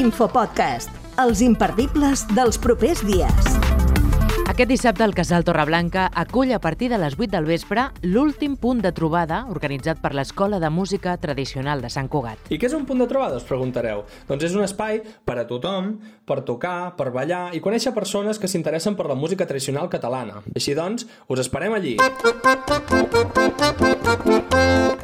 L'infopodcast, els imperdibles dels propers dies. Aquest dissabte el Casal Torreblanca acull a partir de les 8 del vespre l'últim punt de trobada organitzat per l'Escola de Música Tradicional de Sant Cugat. I què és un punt de trobada, us preguntareu? Doncs és un espai per a tothom, per tocar, per ballar i conèixer persones que s'interessen per la música tradicional catalana. Així doncs, us esperem allí.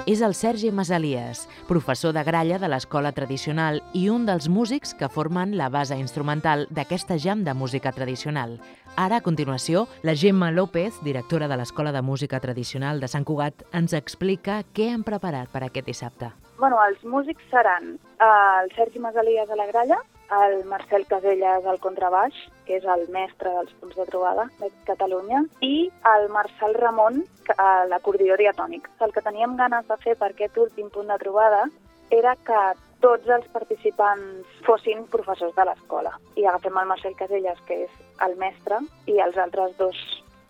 És el Sergi Masalies, professor de gralla de l'Escola Tradicional i un dels músics que formen la base instrumental d'aquesta jam de música tradicional. Ara, a continuació, la Gemma López, directora de l'Escola de Música Tradicional de Sant Cugat, ens explica què han preparat per aquest dissabte. Bueno, els músics seran eh, el Sergi Masalies a la gralla, el Marcel Caselles al contrabaix, que és el mestre dels punts de trobada de Catalunya, i el Marcel Ramon a l'acordió diatònic. El que teníem ganes de fer per aquest últim punt de trobada era que tots els participants fossin professors de l'escola. I agafem el Marcel Caselles, que és el mestre, i els altres dos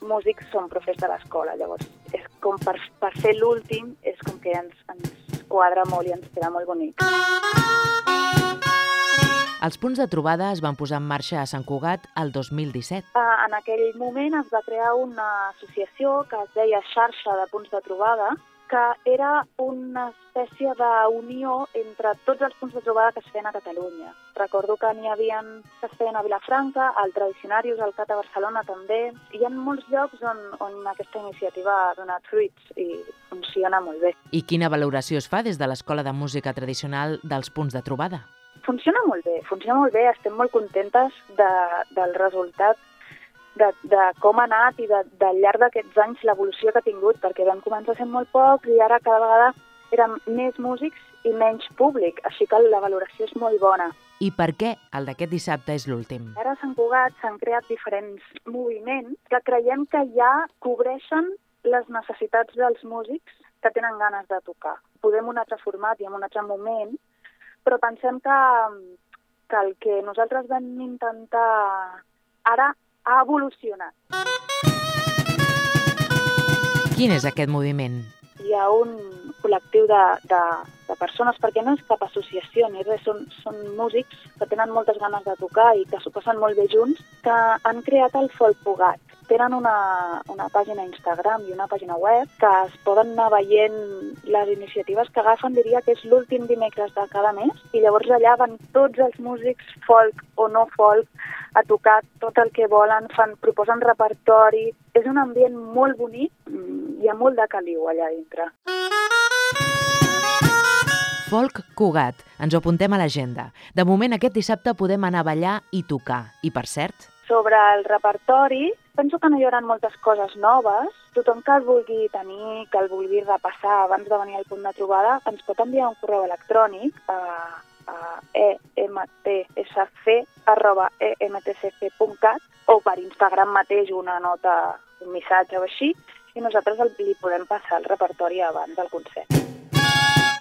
músics són professors de l'escola. Llavors, és com per, per fer l'últim, és com que ens, ens quadra molt i ens queda molt bonic. Els punts de trobada es van posar en marxa a Sant Cugat el 2017. Uh, en aquell moment es va crear una associació que es deia Xarxa de Punts de Trobada, que era una espècie d'unió entre tots els punts de trobada que es feien a Catalunya. Recordo que n'hi havia que es feien a Vilafranca, al Tradicionarius, al CAT a Barcelona també. Hi ha molts llocs on, on aquesta iniciativa ha donat fruits i funciona molt bé. I quina valoració es fa des de l'Escola de Música Tradicional dels punts de trobada? Funciona molt bé, funciona molt bé, estem molt contentes de, del resultat de, de com ha anat i de, de llarg d'aquests anys l'evolució que ha tingut, perquè vam començar sent molt poc i ara cada vegada érem més músics i menys públic, així que la valoració és molt bona. I per què el d'aquest dissabte és l'últim? Ara a Sant Cugat s'han creat diferents moviments que creiem que ja cobreixen les necessitats dels músics que tenen ganes de tocar. Podem un altre format i en un altre moment, però pensem que, que el que nosaltres vam intentar ara ha evolucionat. Quin és aquest moviment? Hi ha un col·lectiu de, de, de persones, perquè no és cap associació ni res, són, són músics que tenen moltes ganes de tocar i que s'ho passen molt bé junts, que han creat el Folk Pugat. Tenen una, una pàgina Instagram i una pàgina web que es poden anar veient les iniciatives que agafen, diria que és l'últim dimecres de cada mes, i llavors allà van tots els músics folk o no folk a tocar tot el que volen, fan, proposen repertori. És un ambient molt bonic, hi ha molt de caliu allà dintre. Folk Cugat. Ens ho apuntem a l'agenda. De moment, aquest dissabte podem anar a ballar i tocar. I, per cert... Sobre el repertori, penso que no hi haurà moltes coses noves. Tothom que el vulgui tenir, que el vulgui repassar abans de venir al punt de trobada, ens pot enviar un correu electrònic a, a emtscf.emtcf.cat o per Instagram mateix una nota, un missatge o així, i nosaltres li podem passar el repertori abans del concert.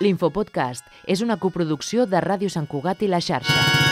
L'Infopodcast és una coproducció de Ràdio Sant Cugat i la xarxa.